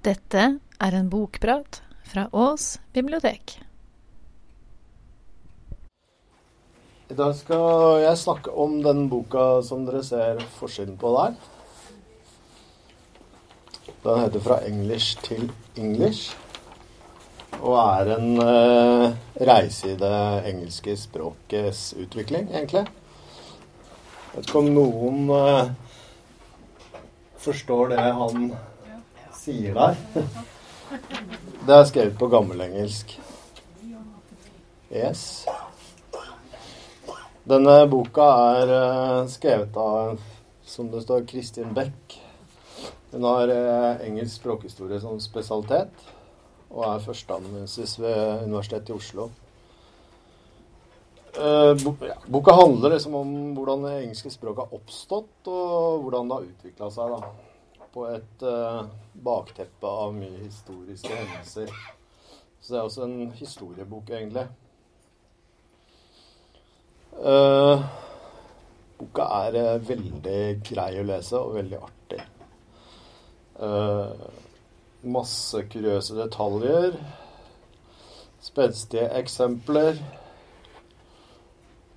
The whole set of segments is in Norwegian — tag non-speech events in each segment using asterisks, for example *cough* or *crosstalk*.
Dette er en bokprat fra Ås bibliotek. I dag skal jeg snakke om den boka som dere ser forsiden på der. Den heter 'Fra English til English' og er en uh, reise i det engelske språkets utvikling, egentlig. Jeg vet ikke om noen uh, forstår det han sier der. *laughs* Det er skrevet på gammelengelsk. Yes. Denne boka er uh, skrevet av, som det står, Kristin Beck. Hun har uh, engelsk språkhistorie som spesialitet, og er førsteamanuensis ved Universitetet i Oslo. Ja, boka handler liksom om hvordan det engelske språket har oppstått, og hvordan det har utvikla seg. da på et uh, bakteppe av mye historiske hendelser. Så det er også en historiebok, egentlig. Uh, boka er uh, veldig grei å lese og veldig artig. masse kuriøse detaljer. Spenstige eksempler.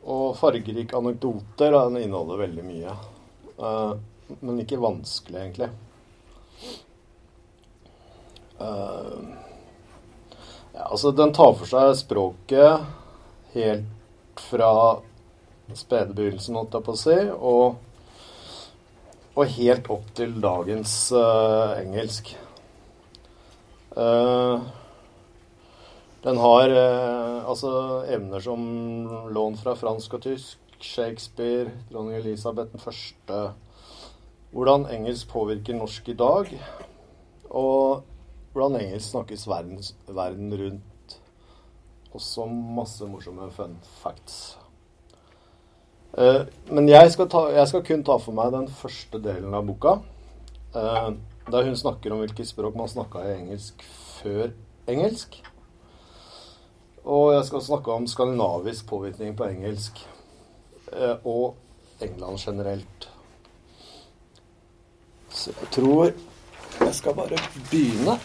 Og fargerike anekdoter. Den inneholder veldig mye. men ikke vanskelig, egentlig. Uh, ja, altså, den tar for seg språket helt fra spedebegynnelsen, holdt jeg på å si, og, og helt opp til dagens uh, engelsk. Uh, den har altså evner som lån fra fransk og tysk, Shakespeare, dronning Elisabeth den første Hvordan engelsk påvirker norsk i dag, og hvordan engelsk snakkes verden, verden rundt. Også masse morsomme fun facts. Uh, men jeg skal, ta, jeg skal, kun ta for meg den første delen av boka. Uh, der hun snakker om hvilket språk man snakka i engelsk før engelsk. Og jeg skal snakke om skandinavisk påvirkning på engelsk. Uh, og England generelt. Så jeg tror jeg skal bare begynne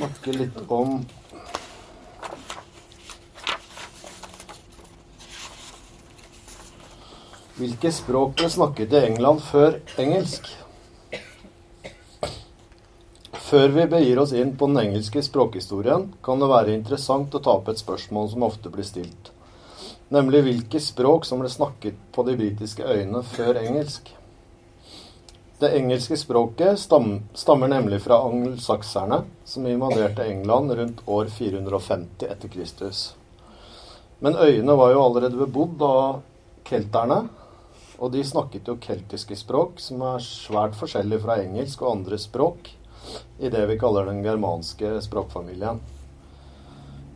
snakke litt om Hvilke språk ble snakket i England før engelsk? Før vi begir oss inn på den engelske språkhistorien, kan det være interessant å ta opp et spørsmål som ofte blir stilt, nemlig hvilke språk som ble snakket på de britiske øyene før engelsk. Det engelske språket stam, stammer nemlig fra angelsakserne, som invaderte England rundt år 450 etter Kristus. Men øyene var jo allerede bebodd av kelterne, og de snakket jo keltiske språk, som er svært forskjellige fra engelsk og andre språk i det vi kaller den germanske språkfamilien.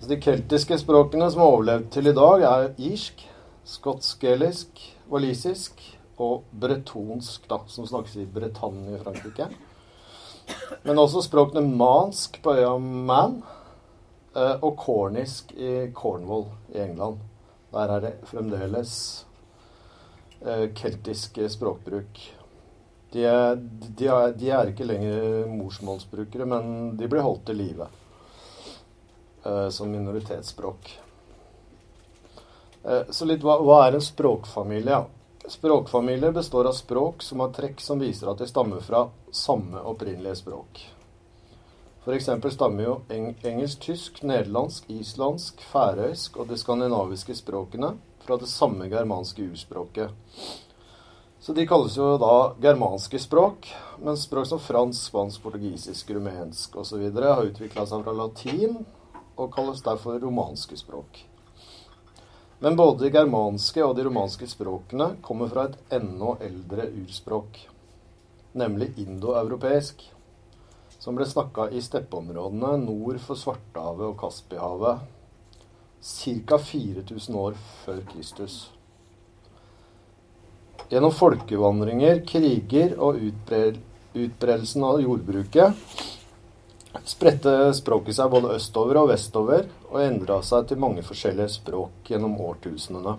Så de keltiske språkene som har overlevd til i dag, er irsk, skotsk-gelisk, walisisk og bretonsk, da, som snakkes i Bretagne i Frankrike. Men også språkene mansk på øya Man eh, og cornisk i Cornwall i England. Der er det fremdeles eh, keltisk språkbruk. De er, de, er, de er, ikke lenger morsmålsbrukere, men de blir holdt til live eh, som minoritetsspråk. Så litt hva, hva er en språkfamilie? Språkfamilier består av språk som har trekk som viser at de stammer fra samme opprinnelige språk. F.eks. stammer jo eng engelsk, tysk, nederlandsk, islandsk, færøysk og de skandinaviske språkene fra det samme germanske urspråket. Så de kalles jo da germanske språk, mens språk som fransk, spansk, portugisisk, rumensk osv. har utvikla seg fra latin og kalles derfor romanske språk. Men både de germanske og de romanske språkene kommer fra et enda eldre urspråk, nemlig indoeuropeisk, som ble snakka i steppeområdene nord for Svartehavet og Kaspihavet ca. 4000 år før Kristus. Gjennom folkevandringer, kriger og utbredelsen av jordbruket spredte språket seg både østover og vestover, og endra seg til mange forskjellige språk gjennom årtusenene.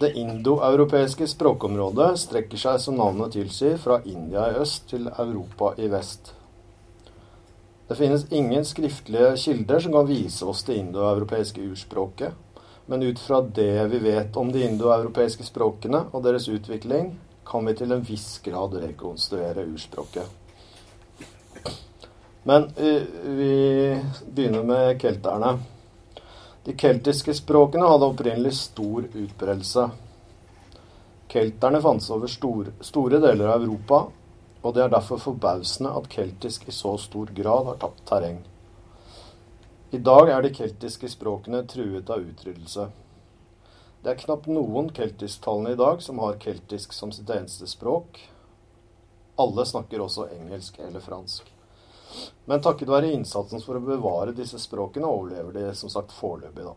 Det indoeuropeiske språkområdet strekker seg, som navnet tilsier, fra India i øst til Europa i vest. Det finnes ingen skriftlige kilder som kan vise oss det indoeuropeiske urspråket, men ut fra det vi vet om de indoeuropeiske språkene og deres utvikling, kan vi til en viss grad rekonstruere urspråket. Men uh, vi begynner med kelterne. De keltiske språkene hadde opprinnelig stor utbredelse. Kelterne fantes over store, store deler av Europa, og det er derfor forbausende at keltisk i så stor grad har tapt terreng. I dag er de keltiske språkene truet av utryddelse. Det er knapt noen keltisktalende i dag som har keltisk som sitt eneste språk. Alle snakker også engelsk eller fransk. Men takket være innsatsen for å bevare disse språkene, overlever de som sagt foreløpig, da.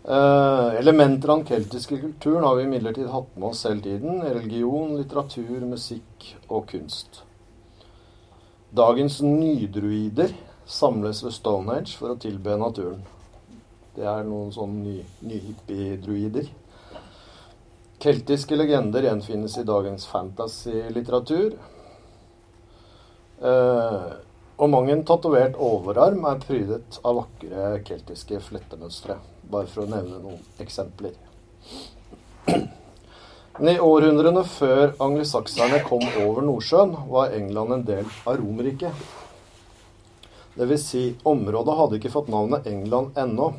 Eh, elementer av den keltiske kulturen har vi imidlertid hatt med oss hele tiden. Religion, litteratur, musikk og kunst. Dagens nydruider samles ved Stonehenge for å tilbe naturen. Det er noen sånne ny, nyhippie-druider. Keltiske legender gjenfinnes i dagens fantasy-litteratur. Eh, og mang en tatovert overarm er prydet av vakre keltiske flettemønstre. Bare for å nevne noen eksempler. Men *clears throat* i århundrene før angelsakserne kom over Nordsjøen, var England en del av Romerriket. Dvs. Si, området hadde ikke fått navnet England ennå.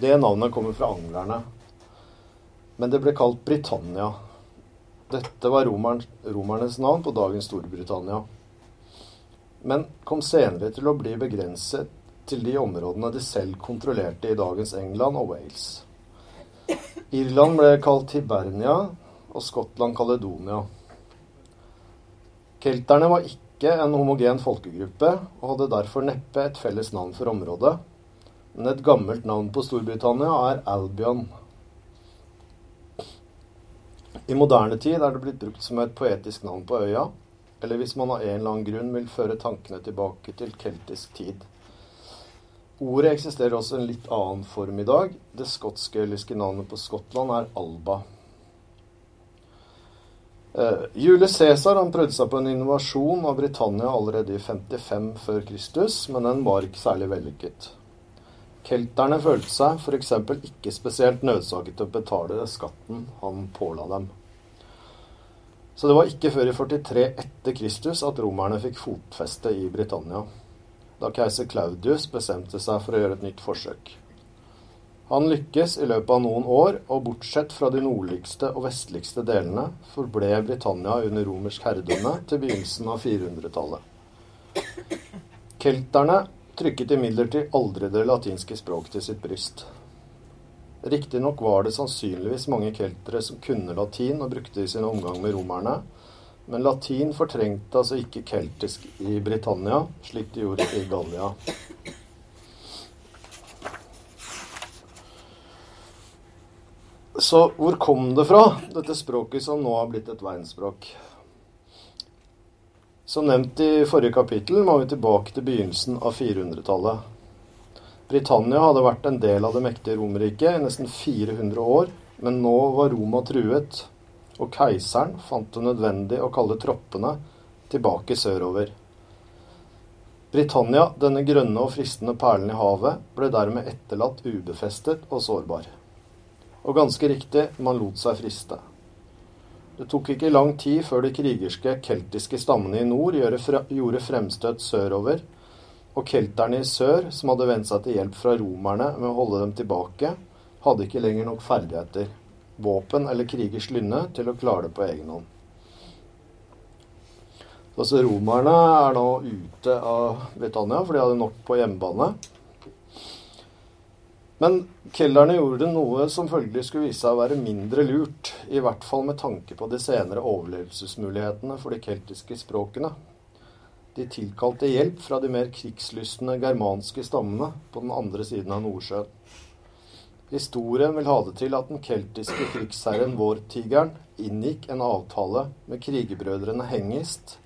Det navnet kommer fra anglerne. Men det ble kalt Britannia. Dette var romernes navn på dagens Storbritannia men kom senere til å bli begrenset til de områdene de selv kontrollerte i dagens England og Wales. Irland ble kalt Hibernia og Skottland Caledonia. Kelterne var ikke en homogen folkegruppe og hadde derfor neppe et felles navn for området, men et gammelt navn på Storbritannia er Albion. I moderne tid er det blitt brukt som et poetisk navn på øya, eller hvis man av en eller annen grunn vil føre tankene tilbake til keltisk tid. Ordet eksisterer også i en litt annen form i dag. Det skotsk-gaeliske navnet på Skottland er Alba. Uh, Julius Cæsar prøvde seg på en invasjon av Britannia allerede i 55 før Kristus, men den var ikke særlig vellykket. Kelterne følte seg f.eks. ikke spesielt nødsaget til å betale skatten han påla dem. Så det var ikke før i 43 etter Kristus at romerne fikk fotfeste i Britannia, da keiser Claudius bestemte seg for å gjøre et nytt forsøk. Han lykkes i løpet av noen år, og bortsett fra de nordligste og vestligste delene forble Britannia under romersk herredømme til begynnelsen av 400-tallet. Kelterne trykket imidlertid aldri det latinske språk til sitt bryst. Riktignok var det sannsynligvis mange keltere som kunne latin og brukte det i sin omgang med romerne, men latin fortrengte altså ikke keltisk i Britannia, slik de gjorde i Gallia. Så hvor kom det fra, dette språket som nå har blitt et verdensspråk? Som nevnt i forrige kapittel må vi tilbake til begynnelsen av 400-tallet. Britannia hadde vært en del av det mektige Romerriket i nesten 400 år, men nå var Roma truet, og keiseren fant det nødvendig å kalle troppene tilbake sørover. Britannia, denne grønne og fristende perlen i havet, ble dermed etterlatt ubefestet og sårbar. Og ganske riktig, man lot seg friste. Det tok ikke lang tid før de krigerske keltiske stammene i nord gjorde fremstøt sørover og kelterne i sør, som hadde vent seg til hjelp fra romerne med å holde dem tilbake, hadde ikke lenger nok ferdigheter, våpen eller krigers lynne til å klare det på egen hånd. Altså Romerne er nå ute av Britannia, for de hadde nok på hjemmebane. Men kelderne gjorde noe som følgelig skulle vise seg å være mindre lurt, i hvert fall med tanke på de senere overlevelsesmulighetene for de keltiske språkene. De tilkalte hjelp fra de mer krigslystne germanske stammene på den andre siden av Nordsjøen. Historien vil ha det til at den keltiske krigsherren Vårtigeren inngikk en avtale med krigerbrødrene Hengist,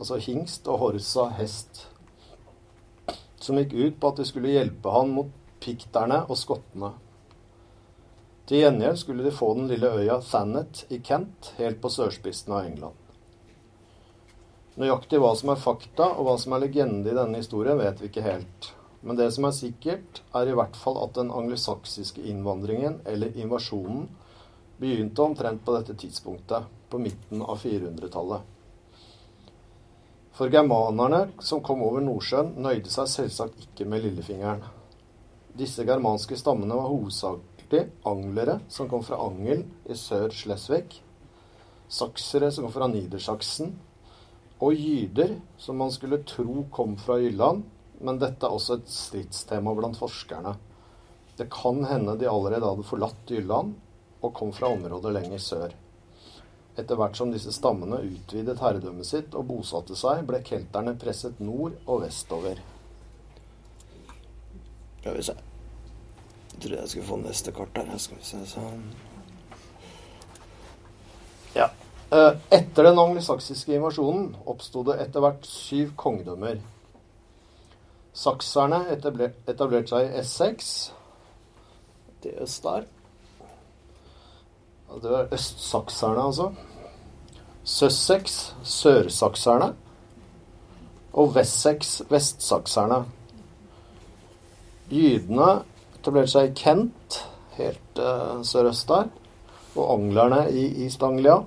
altså hingst og Horsa hest, som gikk ut på at de skulle hjelpe han mot pikterne og skottene. Til gjengjeld skulle de få den lille øya Thanet i Kent, helt på sørspissen av England. Nøyaktig hva som er fakta og hva som er legende i denne historien, vet vi ikke helt. Men det som er sikkert, er i hvert fall at den angelsaksiske innvandringen, eller invasjonen, begynte omtrent på dette tidspunktet, på midten av 400-tallet. For germanerne som kom over Nordsjøen, nøyde seg selvsagt ikke med lillefingeren. Disse germanske stammene var hovedsakelig anglere som kom fra Angel i Sør-Slesvig, saksere som kom fra Nidersaksen, og gyder, som man skulle tro kom fra Jylland, men dette er også et stridstema blant forskerne. Det kan hende de allerede hadde forlatt Jylland og kom fra områder lenger sør. Etter hvert som disse stammene utvidet herredømmet sitt og bosatte seg, ble kelterne presset nord og vestover. Skal vi se Jeg tror jeg skulle få neste kart her. Skal vi se sånn Ja. Eh, etter den angelsaksiske invasjonen oppsto det etter hvert syv kongedømmer. Sakserne etablerte seg i Essex, til øst der. Det var østsakserne, altså. Sussex, sørsakserne. Og Wessex, vestsakserne. Jydene etablerte seg i Kent, helt uh, sørøst der. Og anglerne i East Anglia.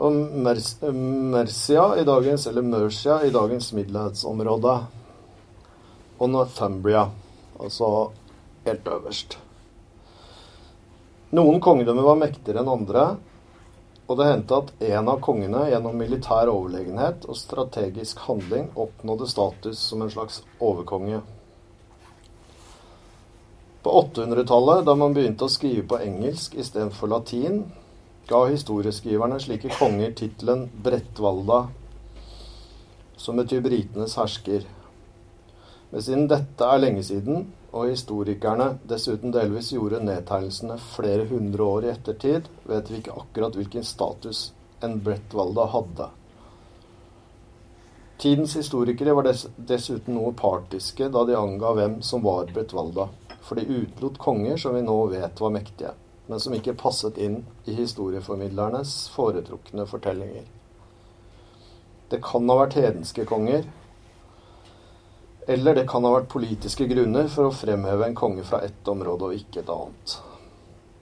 Og Mercia i dagens, eller Mercia i dagens middelhavsområde. Og Northumbria, altså helt øverst. Noen kongedømmer var mektigere enn andre, og det hendte at en av kongene gjennom militær overlegenhet og strategisk handling oppnådde status som en slags overkonge. På 800-tallet, da man begynte å skrive på engelsk istedenfor latin, ga historieskriverne slike konger tittelen Brettvalda, som betyr britenes hersker. Men siden dette er lenge siden, og historikerne dessuten delvis gjorde nedtegnelsene flere hundre år i ettertid, vet vi ikke akkurat hvilken status en Brettvalda hadde. Tidens historikere var dessuten noe partiske da de anga hvem som var Brettvalda, for de utelot konger som vi nå vet var mektige men som ikke passet inn i historieformidlernes foretrukne fortellinger. Det kan ha vært hedenske konger, eller det kan ha vært politiske grunner for å fremheve en konge fra ett område og ikke et annet.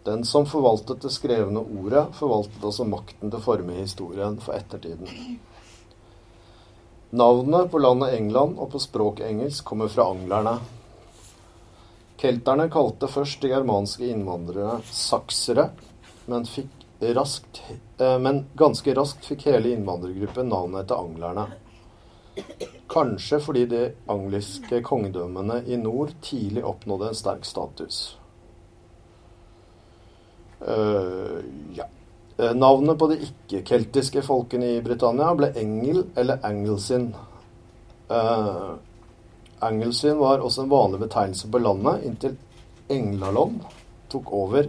Den som forvaltet det skrevne ordet, forvaltet også makten til å forme historien for ettertiden. Navnet på landet England og på språket engelsk kommer fra anglerne, Kelterne kalte først de germanske innvandrere saksere, men, raskt, eh, men ganske raskt fikk hele innvandrergruppen navnet etter anglerne. Kanskje fordi de angliske kongedømmene i nord tidlig oppnådde en sterk status. Uh, ja. Uh, navnet på de ikke-keltiske folkene i Britannia ble Engel eller Angelsin. Uh, Angelsyn var også en vanlig betegnelse på landet inntil Englaland tok over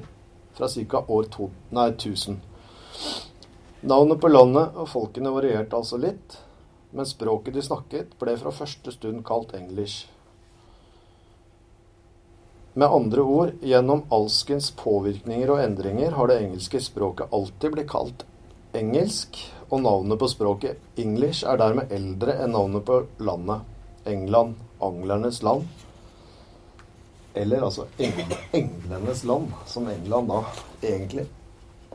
fra ca. år to, nei, 1000. Navnet på landet og folkene varierte altså litt, men språket de snakket, ble fra første stund kalt english. Med andre ord, gjennom alskens påvirkninger og endringer har det engelske språket alltid blitt kalt engelsk, og navnet på språket english er dermed eldre enn navnet på landet, England anglernes land. Eller altså engle, *laughs* englenes land, som England da egentlig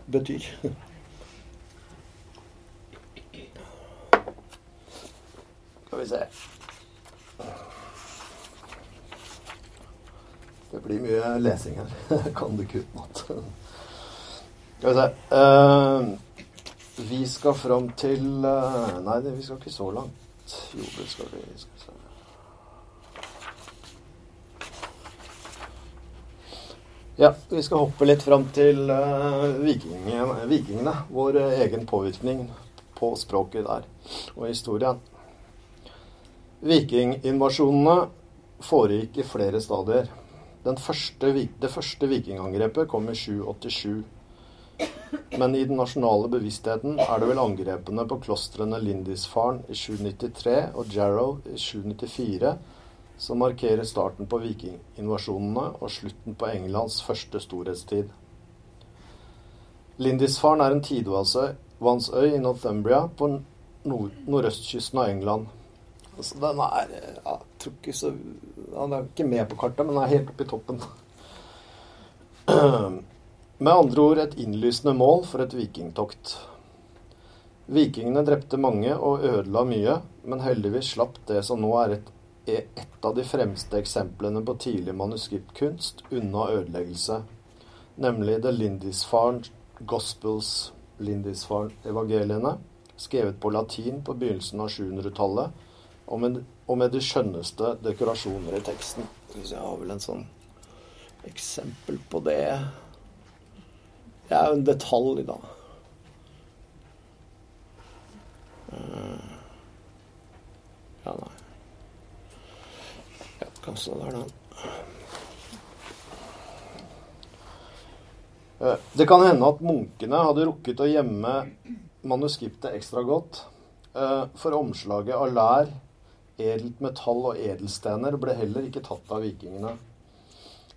betyr. Skal vi se Det blir mye lesing her. *laughs* kan du ikke utenat. Skal vi se uh, Vi skal fram til uh, Nei, vi skal ikke så langt. Jo, det skal vi. Skal vi se. Ja, vi skal hoppe litt fram til uh, vikingene, vikingene. Vår uh, egen påvirkning på språket der og historien. Vikinginvasjonene foregikk i flere stadier. Første, det første vikingangrepet kom i 787. Men i den nasjonale bevisstheten er det vel angrepene på klostrene Lindisfarne i 793 og Jarrow i 794 som markerer starten på vikinginvasjonene og slutten på Englands første storhetstid. Lindisfarne er en tidevannsøy i Northumbria på nord nordøstkysten av England. Altså, den er jeg tror ikke så, Han er ikke med på kartet, men den er helt oppe i toppen. Med andre ord et innlysende mål for et vikingtokt. Vikingene drepte mange og ødela mye, men heldigvis slapp det som nå er et, et av de fremste eksemplene på tidlig manuskriptkunst unna ødeleggelse, nemlig The Lindisfarne Gospels, Lindisfarne-evangeliene, skrevet på latin på begynnelsen av 700-tallet, og, med de skjønneste dekorasjoner i teksten. Jeg har vel en sånn eksempel på det. Det er jo en detalj, da. Ja, nei. Kassa der, da. Eh, det kan hende at munkene hadde rukket å gjemme manuskriptet ekstra godt, eh, for omslaget av lær, edelt metall og edelstener ble heller ikke tatt av vikingene.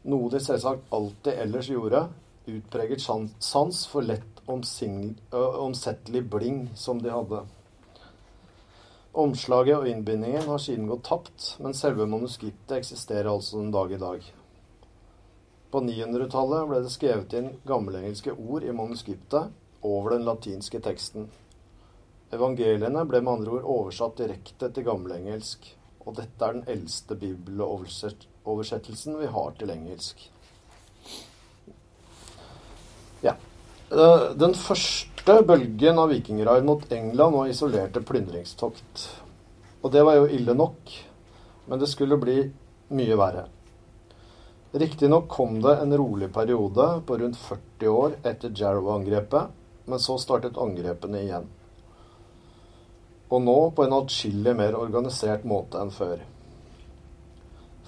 Noe de selvsagt alltid ellers gjorde, utpreget sans for lett omsettelig bling som de hadde. Omslaget og innbindingen har siden gått tapt, men selve manuskriptet eksisterer altså den dag i dag. På 900-tallet ble det skrevet inn gammelengelske ord i manuskriptet over den latinske teksten. Evangeliene ble med andre ord oversatt direkte til gammelengelsk, og dette er den eldste bibeloversettelsen vi har til engelsk. Ja. Eh, den første første bølgen av vikingraid mot England og isolerte plyndringstokt. Og det var jo ille nok, men det skulle bli mye verre. Riktignok kom det en rolig periode på rundt 40 år etter Jarrow-angrepet, men så startet angrepene igjen. Og nå på en atskillig mer organisert måte enn før.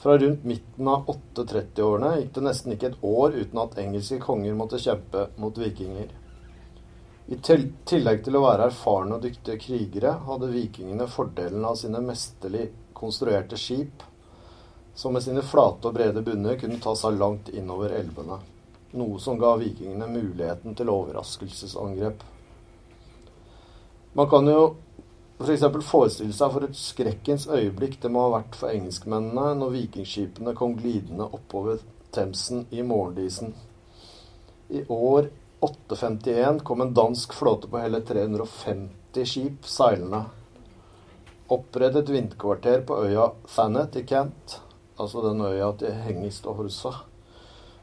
Fra rundt midten av 830-årene gikk det nesten ikke et år uten at engelske konger måtte kjempe mot vikinger. I tillegg til å være erfarne og dyktige krigere, hadde vikingene fordelen av sine mesterlig konstruerte skip, som med sine flate og brede bunner kunne ta seg langt innover elvene. Noe som ga vikingene muligheten til overraskelsesangrep. Man kan jo f.eks. For forestille seg for et skrekkens øyeblikk det må ha vært for engelskmennene når vikingskipene kom glidende oppover Themsen i morgendisen. I år 851 kom en dansk flåte på hele 350 skip seilende. Opprettet vindkvarter på øya Thanet i Kent, altså den øya til Hengist og Horsa,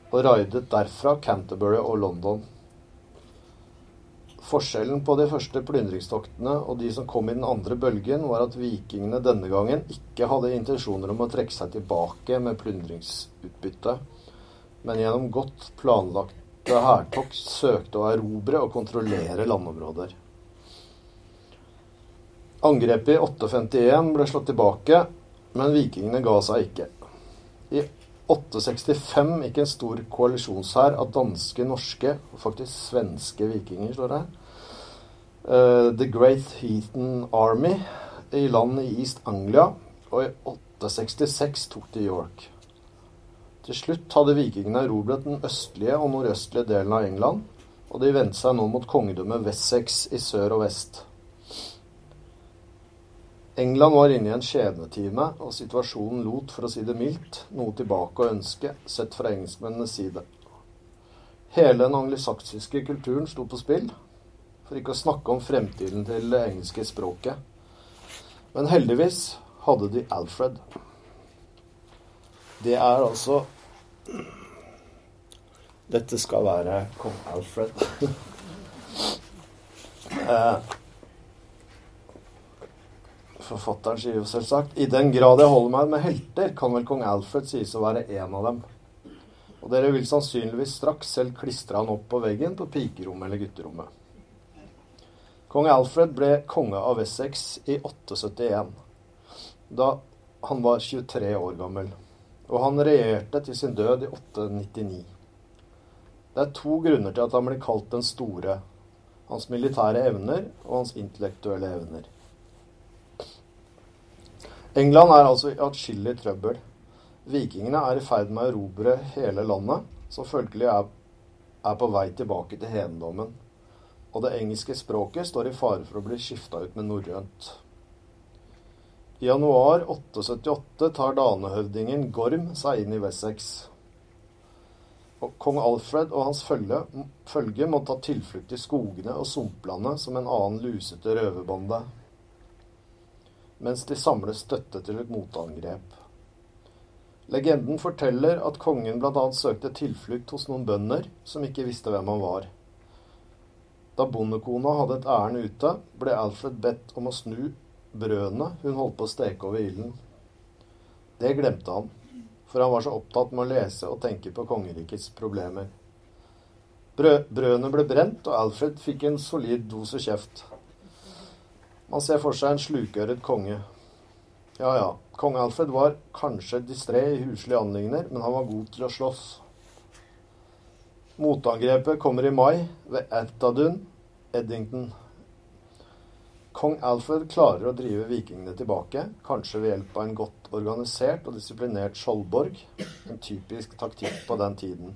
og raidet derfra Canterbury og London. Forskjellen på de første plyndringstoktene og de som kom i den andre bølgen, var at vikingene denne gangen ikke hadde intensjoner om å trekke seg tilbake med plyndringsutbytte, men gjennom godt planlagt første hærtokt søkte å erobre og kontrollere landområder. Angrepet i 851 ble slått tilbake, men vikingene ga seg ikke. I 865 gikk en stor koalisjonshær av danske, norske og faktisk svenske vikinger, står det uh, The Great Heathen Army, i land i East Anglia, og i 866 tok de York. Til slutt hadde vikingene erobret den østlige og nordøstlige delen av England, og de vendte seg nå mot kongedømmet Wessex i sør og vest. England var inne i en skjebnetime, og situasjonen lot, for å si det mildt, noe tilbake å ønske, sett fra engelskmennenes side. Hele den anglisaksiske kulturen sto på spill, for ikke å snakke om fremtiden til det engelske språket. Men heldigvis hadde de Alfred. Det er altså dette skal være kong Alfred. *laughs* eh, forfatteren sier jo selvsagt I den grad jeg holder meg med helter, kan vel kong Alfred sies å være en av dem. Og dere vil sannsynligvis straks selv klistre han opp på veggen på pikerommet eller gutterommet. Kong Alfred ble konge av Wessex i 871, da han var 23 år gammel og han regjerte til sin død i 899. Det er to grunner til at han blir kalt den store. Hans militære evner og hans intellektuelle evner. England er altså i atskillig trøbbel. Vikingene er i ferd med å erobre hele landet, som følgelig er, er på vei tilbake til hedendommen. Og det engelske språket står i fare for å bli skifta ut med norrønt. I januar 878 tar danehøvdingen Gorm seg inn i Wessex. Og kong Alfred og hans følge, følge må ta tilflukt i skogene og sumplandet som en annen lusete røverbande mens de samler støtte til et motangrep. Legenden forteller at kongen bl.a. søkte tilflukt hos noen bønder som ikke visste hvem han var. Da bondekona hadde et ærend ute, ble Alfred bedt om å snu brødene hun holdt på å steke over ilden. Det glemte han, for han var så opptatt med å lese og tenke på kongerikets problemer. brødene ble brent, og Alfred fikk en solid dose kjeft. Man ser for seg en slukøret konge. Ja ja, kong Alfred var kanskje distré i huslige anliggender, men han var god til å slåss. Motangrepet kommer i mai ved Ertadun, Eddington. Kong Alfred klarer å drive vikingene tilbake, kanskje ved hjelp av en godt organisert og disiplinert skjoldborg, en typisk taktikk på den tiden.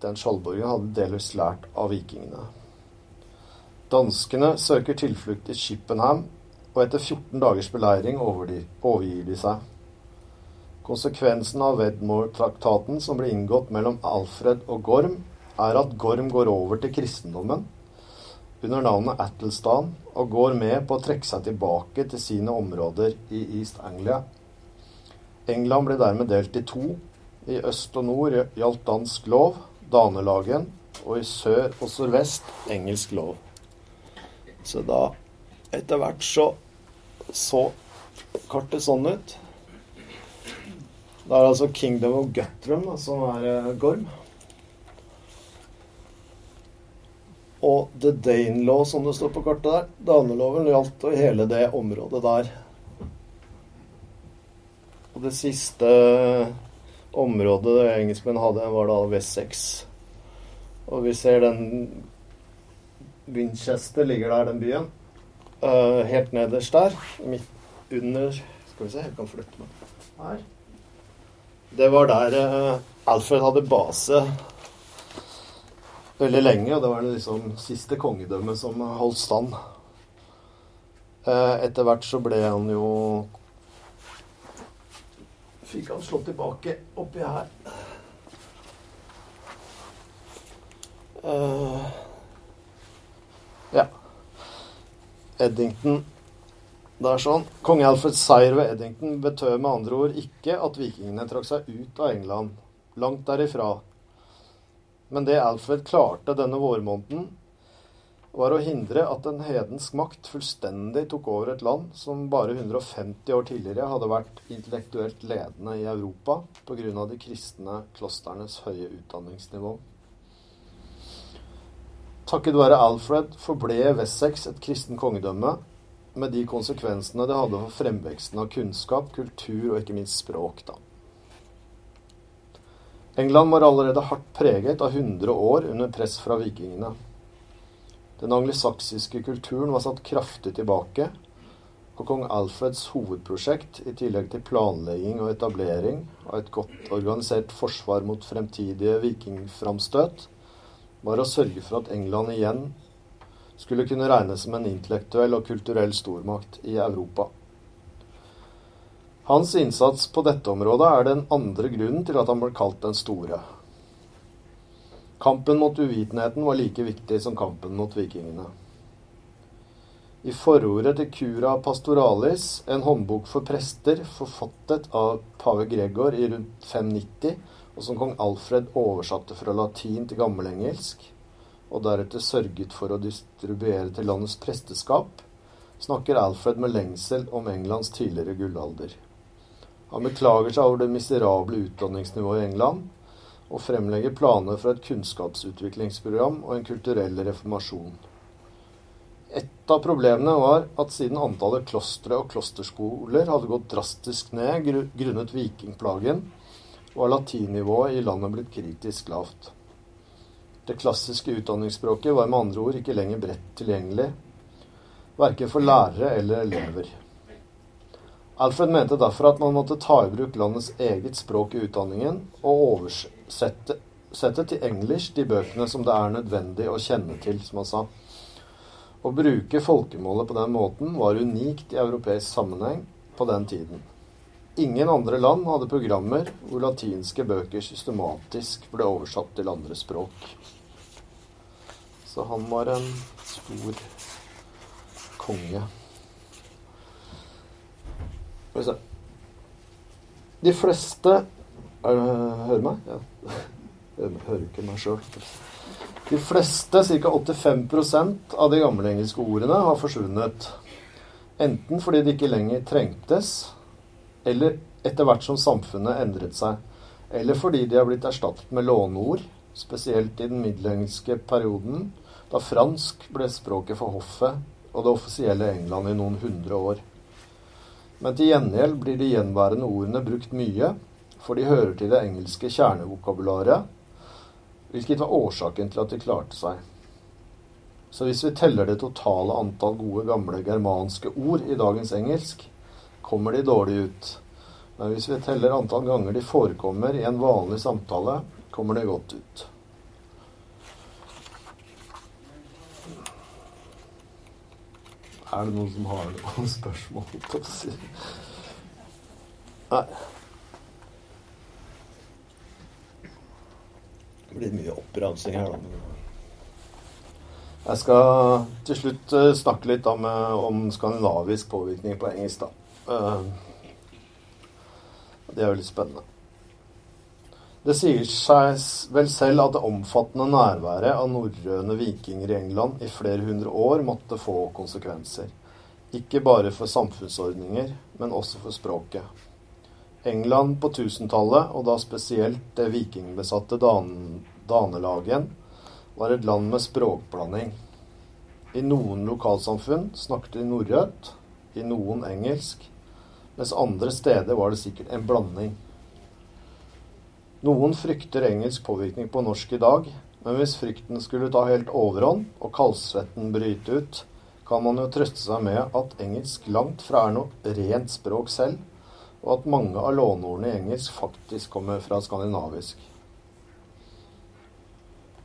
Den skjoldborgen hadde delvis lært av vikingene. Danskene søker tilflukt i Chippenham, og etter 14 dagers beleiring overgir de seg. Konsekvensen av Wedmore-traktaten som ble inngått mellom Alfred og Gorm, er at Gorm går over til kristendommen under navnet Attlestan og går med på å trekke seg tilbake til sine områder i East Anglia. England ble dermed delt i to. I øst og nord gjaldt dansk lov, danelagen, og i sør og sørvest engelsk lov. Så da, etter hvert, så så kartet sånn ut. Det er altså Kingdom of Guttrum som er uh, Gorm. Og The Danelaw, som det står på kartet der. Daneloven gjaldt hele det området der. Og det siste området engelskmenn hadde, var da Wessex. Og vi ser den Winchester ligger der, den byen. Uh, helt nederst der. Midt under Skal vi se, jeg kan flytte meg her. Det var der uh, Alfred hadde base veldig lenge, og det var det liksom siste kongedømmet som holdt stand. Uh, etter hvert så ble han jo Fikk han slått tilbake oppi her. Uh, ja. Eddington Det er sånn. Kong Alfreds seier ved Eddington betød med andre ord ikke at vikingene trakk seg ut av England. Langt derifra. Men det Alfred klarte denne vårmåneden, var å hindre at en hedensk makt fullstendig tok over et land som bare 150 år tidligere hadde vært intellektuelt ledende i Europa pga. de kristne klosternes høye utdanningsnivå. Takket være Alfred forble Wessex et kristen kongedømme, med de konsekvensene det hadde for fremveksten av kunnskap, kultur og ikke minst språk. da. England var allerede hardt preget av 100 år under press fra vikingene. Den anglisaksiske kulturen var satt kraftig tilbake, og kong Alfreds hovedprosjekt, i tillegg til planlegging og etablering av et godt organisert forsvar mot fremtidige vikingframstøt, var å sørge for at England igjen skulle kunne regnes som en intellektuell og kulturell stormakt i Europa. Hans innsats på dette området er den andre grunnen til at han ble kalt Den store. Kampen mot uvitenheten var like viktig som kampen mot vikingene. I forordet til Cura Pastoralis, en håndbok for prester forfattet av pave Gregor i rundt 590, og som kong Alfred oversatte fra latin til gammelengelsk, og deretter sørget for å distribuere til landets presteskap, snakker Alfred med lengsel om Englands tidligere gullalder. Han beklager seg over det miserable utdanningsnivået i England, og fremlegger planer for et kunnskapsutviklingsprogram og en kulturell reformasjon. Et av problemene var at siden antallet klostre og klosterskoler hadde gått drastisk ned grunnet vikingplagen, var latinnivået i landet blitt kritisk lavt. Det klassiske utdanningsspråket var med andre ord ikke lenger bredt tilgjengelig, verken for lærere eller elever. Alfred mente derfor at man måtte ta i bruk landets eget språk i utdanningen, og oversette sette til engelsk de bøkene som det er nødvendig å kjenne til, som han sa. Å bruke folkemålet på den måten var unikt i europeisk sammenheng på den tiden. Ingen andre land hadde programmer hvor latinske bøker systematisk ble oversatt til andre språk. Så han var en stor konge. Skal vi se De fleste er, Hører meg? Ja. *laughs* Jeg hører ikke meg sjøl. De fleste, ca. 85% av de gamle engelske ordene, har forsvunnet. Enten fordi de ikke lenger trengtes, eller etter hvert som samfunnet endret seg. Eller fordi de har blitt erstattet med låneord, spesielt i den middelengelske perioden, da fransk ble språket for hoffet og det offisielle England i noen hundre år. Men til gjengjeld blir de gjenværende ordene brukt mye, for de hører til det engelske kjernevokabularet, hvilket var årsaken til at de klarte seg. Så hvis vi teller det totale antall gode, gamle germanske ord i dagens engelsk, kommer de dårlig ut. Men hvis vi teller antall ganger de forekommer i en vanlig samtale, kommer det godt ut. Er det noen som har noen spørsmål? til å si? Nei. Det blir mye oppramsing her, da. Jeg skal til slutt uh, snakke litt om, om, skandinavisk påvirkning på engelsk, da. Uh, det er jo litt spennende. Det sier seg vel selv at det omfattende nærværet av norrøne vikinger i England i flere hundre år måtte få konsekvenser. Ikke bare for samfunnsordninger, men også for språket. England på 1000-tallet, og da spesielt det vikingbesatte Dan Danelagen, var et land med språkblanding. I noen lokalsamfunn snakket de norrønt, i noen engelsk, mens andre steder var det sikkert en blanding. Noen frykter engelsk påvirkning på norsk i dag, men hvis frykten skulle ta helt overhånd og kaldsvetten bryte ut, kan man jo trøste seg med at engelsk langt fra er noe rent språk selv, og at mange av låneordene i engelsk faktisk kommer fra skandinavisk.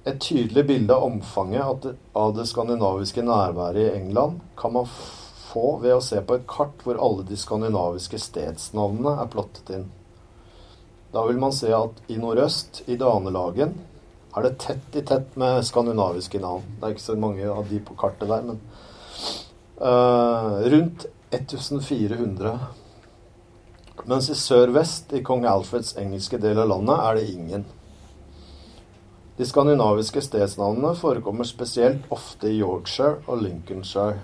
Et tydelig bilde av omfanget av det skandinaviske nærværet i England kan man få ved å se på et kart hvor alle de skandinaviske stedsnavnene er plottet inn. Da vil man se at i nordøst, i Danelagen, er det tett i tett med skandinaviske navn. Det er ikke så mange av de på kartet der, men uh, rundt 1400. Mens i sør-vest, i kong Alfreds engelske del av landet, er det ingen. De skandinaviske stedsnavnene forekommer spesielt ofte i Yorkshire og Lincolnshire,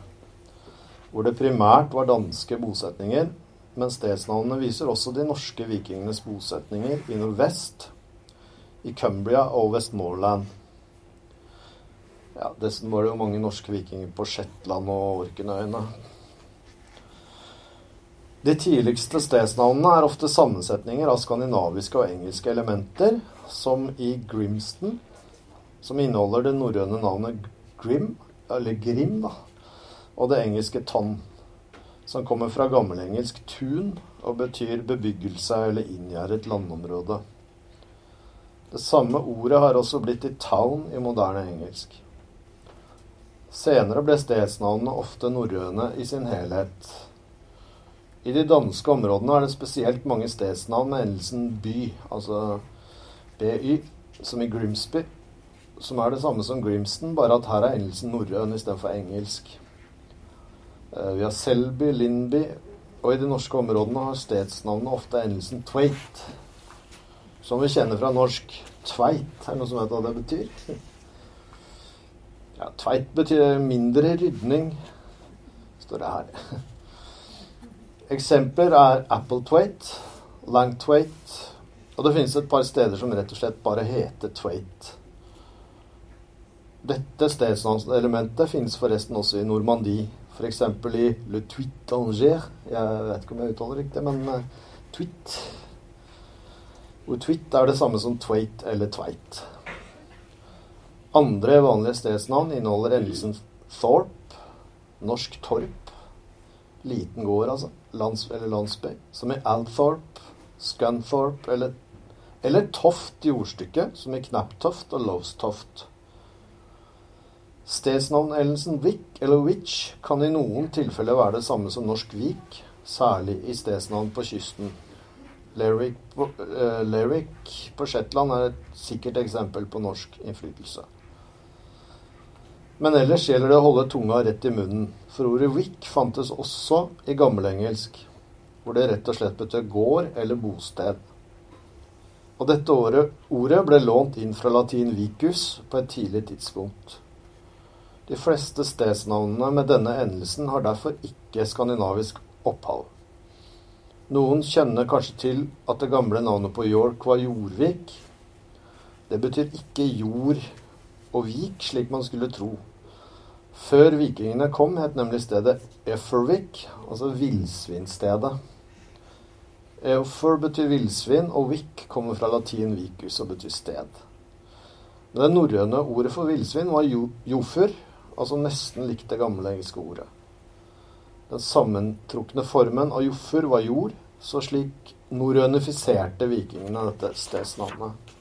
hvor det primært var danske bosetninger, men stedsnavnene viser også de norske vikingenes bosetninger i nordvest, i Cumbria og Westmoreland. Ja, Dessuten var det jo mange norske vikinger på Shetland og Orkenøyene. De tidligste stedsnavnene er ofte sammensetninger av skandinaviske og engelske elementer, som i Grimston, som inneholder det norrøne navnet Grim, eller Grim, da, og det engelske Tonn som kommer fra gammelengelsk tun og betyr bebyggelse eller inngjerdet landområde. Det samme ordet har også blitt til town i moderne engelsk. Senere ble stedsnavnene ofte norrøne i sin helhet. I de danske områdene er det spesielt mange stedsnavn med endelsen by, altså by, som i Grimsby, som er det samme som Grimston, bare at her er endelsen norrøn istedenfor engelsk. Eh, vi har Selby, Lindby, og i de norske områdene har stedsnavnet ofte endelsen Tveit. Som vi kjenner fra norsk. Tveit, er det noe som vet hva det betyr? Ja, tveit betyr mindre rydning, står det her. Eksempler er Apple Tveit, Lang Tveit, og det finnes et par steder som rett og slett bare heter Tveit. Dette stedsnavnselementet finnes forresten også i Normandie. F.eks. i Le Tuit Anger. Jeg vet ikke om jeg uttaler riktig, men uh, Twit. Hvor Twit er det samme som Tveit eller Tveit. Andre vanlige stedsnavn inneholder endelsen Thorpe, norsk Torp, liten gård, altså, lands, eller landsby, som i Althorp, Scunthorpe eller, eller Toft jordstykke, som i Knapptoft og Lowestoft. Stedsnavneldelsen Wick eller Witch kan i noen tilfeller være det samme som norsk vik, særlig i stedsnavn på kysten. Lerwick på, uh, på Shetland er et sikkert eksempel på norsk innflytelse. Men ellers gjelder det å holde tunga rett i munnen, for ordet wick fantes også i gammelengelsk, hvor det rett og slett betød gård eller bosted. Og dette ordet ble lånt inn fra latin vicus på et tidlig tidspunkt. De fleste stedsnavnene med denne endelsen har derfor ikke skandinavisk opphav. Noen kjenner kanskje til at det gamle navnet på York var Jorvik. Det betyr ikke jord og vik, slik man skulle tro. Før vikingene kom, het nemlig stedet Effervik, altså villsvinstedet. Eofer betyr villsvin, og vik kommer fra latin vicus og betyr sted. Men det norrøne ordet for villsvin var jofur, altså nesten likt det gamle engelske ordet. Den sammentrukne formen av joffer var jord, så slik norrønifiserte vikingene dette stedsnavnet.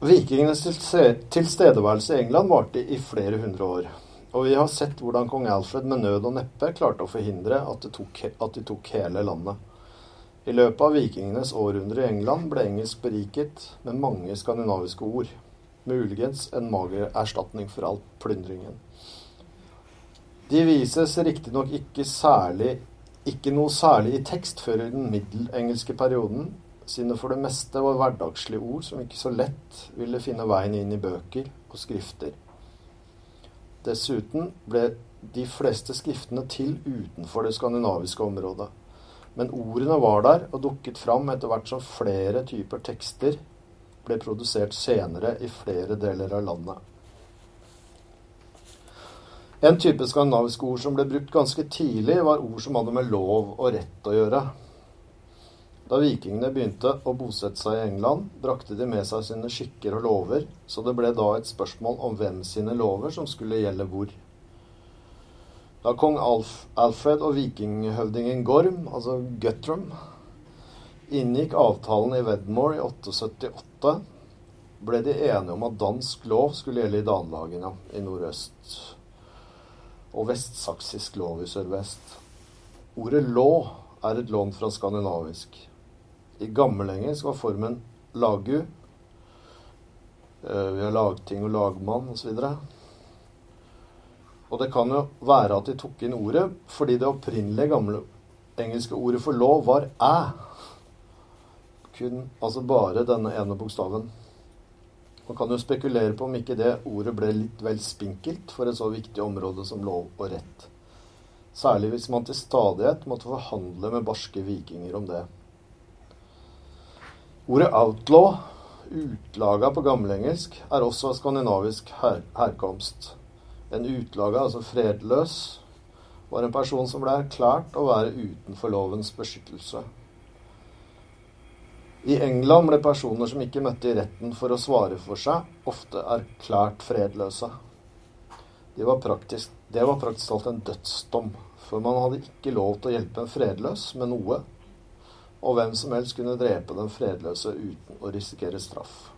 Vikingenes tilstedeværelse i England varte i flere hundre år. Og vi har sett hvordan kong Alfred med nød og neppe klarte å forhindre at, tok, at de tok hele landet. I løpet av vikingenes århundre i England ble engelsk beriket med mange skandinaviske ord. Muligens en mager erstatning for all plyndringen. De vises riktignok ikke, ikke noe særlig i tekst før i den middelengelske perioden, siden det for det meste var hverdagslige ord som ikke så lett ville finne veien inn i bøker og skrifter. Dessuten ble de fleste skriftene til utenfor det skandinaviske området. Men ordene var der og dukket fram etter hvert som flere typer tekster ble produsert senere i flere deler av landet. En type skandinaviske ord som ble brukt ganske tidlig, var ord som hadde med lov og rett å gjøre. Da vikingene begynte å bosette seg i England, brakte de med seg sine skikker og lover, så det ble da et spørsmål om hvem sine lover som skulle gjelde hvor. Da kong Alf, Alfred og vikinghøvdingen Gorm, altså Guthrum, inngikk avtalen i Wedmore i 878, ble de enige om at dansk lov skulle gjelde i danlagene i nordøst og vestsaksisk lov i sørvest. Ordet lå er et lån fra skandinavisk. I gammelengelsk var formen lagu. Eh, vi har lagting og lagmann osv. Og, det kan jo være at de tok inn ordet fordi det opprinnelige gamle engelske ordet for lov var æ. Kun, altså bare denne ene bokstaven. Man kan jo spekulere på om ikke det ordet ble litt vel spinkelt for et så viktig område som lov og rett. Særlig hvis man til stadighet måtte forhandle med barske vikinger om det. Ordet 'outlaw', utlaga på gammelengelsk, er også av skandinavisk her herkomst. En utlaga, altså fredløs, var en person som ble erklært å være utenfor lovens beskyttelse. I England ble personer som ikke møtte i retten for å svare for seg, ofte erklært fredløse. Det var praktisk, det var praktisk talt en dødsdom, for man hadde ikke lov til å hjelpe en fredløs med noe og hvem som helst kunne drepe den fredløse uten å risikere straff.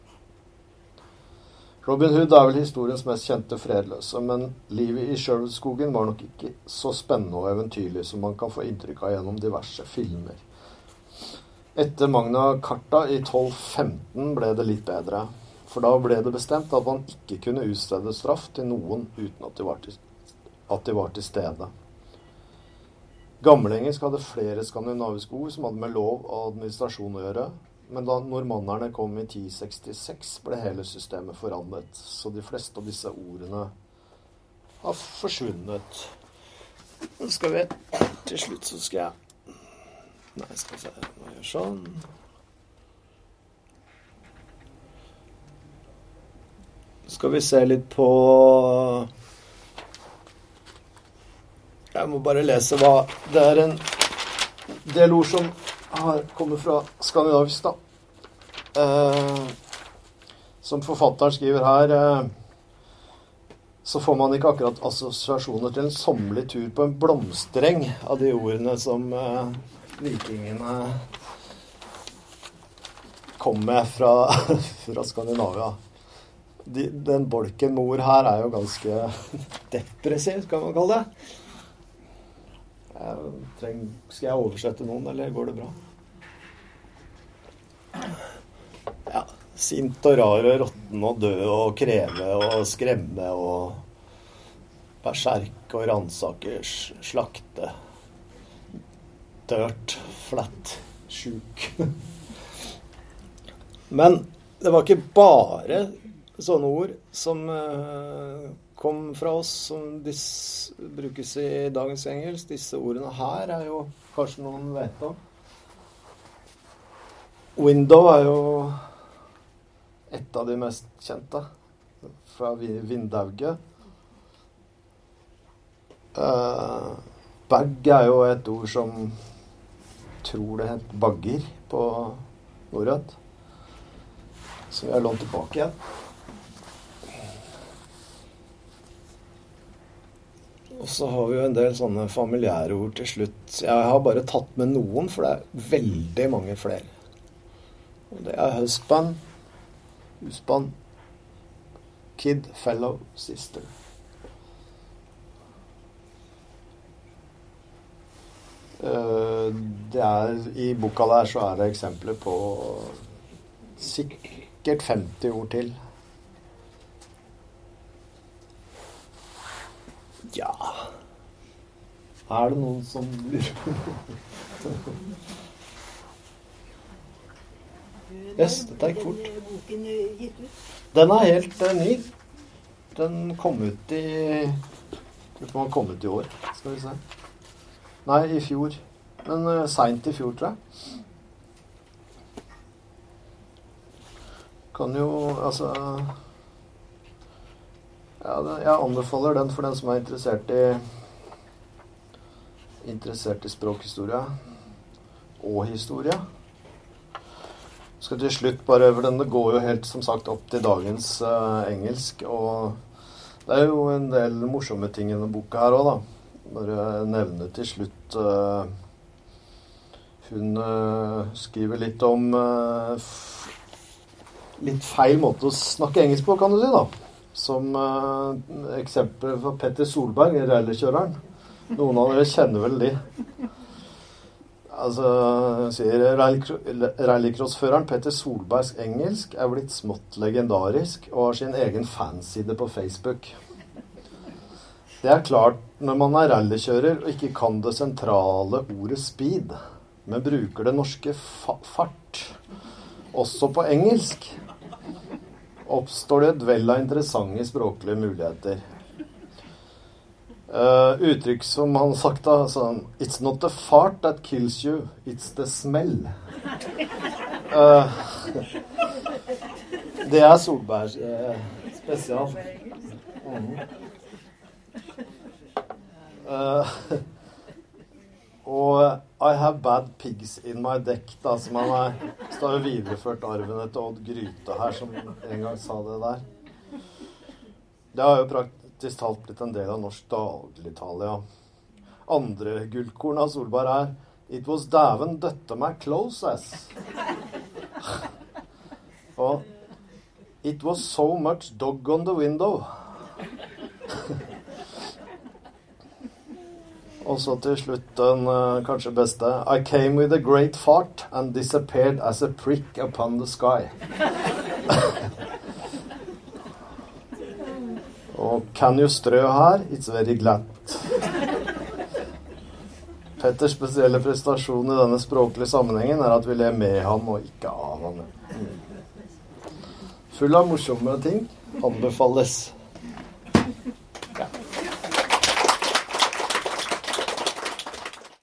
Robin Hood er vel historiens mest kjente fredløse, men livet i Sherwood-skogen var nok ikke så spennende og eventyrlig som man kan få inntrykk av gjennom diverse filmer. Etter Magna Carta i 1215 ble det litt bedre, for da ble det bestemt at man ikke kunne utstede straff til noen uten at de var til, de var til stede. Gammelengelsk hadde flere skandinaviske ord som hadde med lov og administrasjon å gjøre. Men da normannerne kom i 1066, ble hele systemet forandret. Så de fleste av disse ordene har forsvunnet. Nå skal vi Til slutt så skal jeg Nei, skal vi se Må gjøre sånn. skal vi se litt på jeg må bare lese hva Det er en del ord som har kommer fra skandinavisk, da. Uh, som forfatteren skriver her, eh, så får man ikke akkurat assosiasjoner til en sommerlig tur på en blomstereng av de ordene som eh, vikingene kom med fra, *laughs* fra Skandinavia. De, den bolken mor her er jo ganske *laughs* depressiv, skal man kalle det. Jeg treng, skal jeg oversette noen, eller går det bra? Ja. Sint og rar og råtten og død og kreve og skremme og berserke og ransake, slakte. Dørt, flatt, sjuk. *laughs* Men det var ikke bare sånne ord som uh, kom fra oss, som brukes i dagens engelsk. Disse ordene her er jo kanskje noen vet om. Window er jo et av de mest kjente fra Vindauget. Uh, bag er jo et ord som tror det het bagger på norrønt. Som vi har lånt tilbake igjen. Og så har vi jo en del sånne familiære ord til slutt. Jeg har bare tatt med noen, for det er veldig mange flere. Og det er husband, husband, kid, fellow, sister. Eh, er, I boka der så er det eksempler på sikkert 50 ord til. Ja Er det noen som lurer på noe? Yes, dette gikk fort. Den er helt uh, ny. Den kom ut i Lurer på om den kom ut i år. Skal vi se. Nei, i fjor. Men uh, seint i fjor, tror jeg. Kan jo Altså ja, Jeg anbefaler den for den som er interessert i Interessert i språkhistorie og historie skal til slutt bare over den. Det går jo helt som sagt opp til dagens uh, engelsk. Og det er jo en del morsomme ting i denne boka her òg, da. Bare nevne til slutt uh, Hun uh, skriver litt om litt feil måte å snakke engelsk på, kan du si, da. Som eksempel for Petter Solberg, rallykjøreren. Noen av dere kjenner vel de. Altså, sier Rallycrossføreren Petter Solbergs engelsk er blitt smått legendarisk og har sin egen fanside på Facebook. Det er klart når man er rallykjører og ikke kan det sentrale ordet speed, men bruker det norske fa fart også på engelsk, oppstår det et vell av interessante språklige muligheter. Uh, uttrykk som han sagt da, sånn It's not the fart that kills you, it's the smell. Uh, *laughs* det er Solberg uh, spesial. Mm. og I have bad pigs in my deck, da, som han er Så har jo videreført arven etter Odd Gryte her, som en gang sa det der. Det har jo praktisk talt blitt en del av norsk dagligtale, ja. Andre gullkorn av Solberg er It was dæven døtte meg close ass. Og It was so much dog on the window. Og så til slutt den uh, kanskje beste. I came with a great fart and disappeared as a prick upon the sky. *laughs* Og can you strø her? It's very glatt. Petters spesielle prestasjon i denne språklige sammenhengen er at vi ler med ham og ikke av ham. Full av morsomme ting. Anbefales.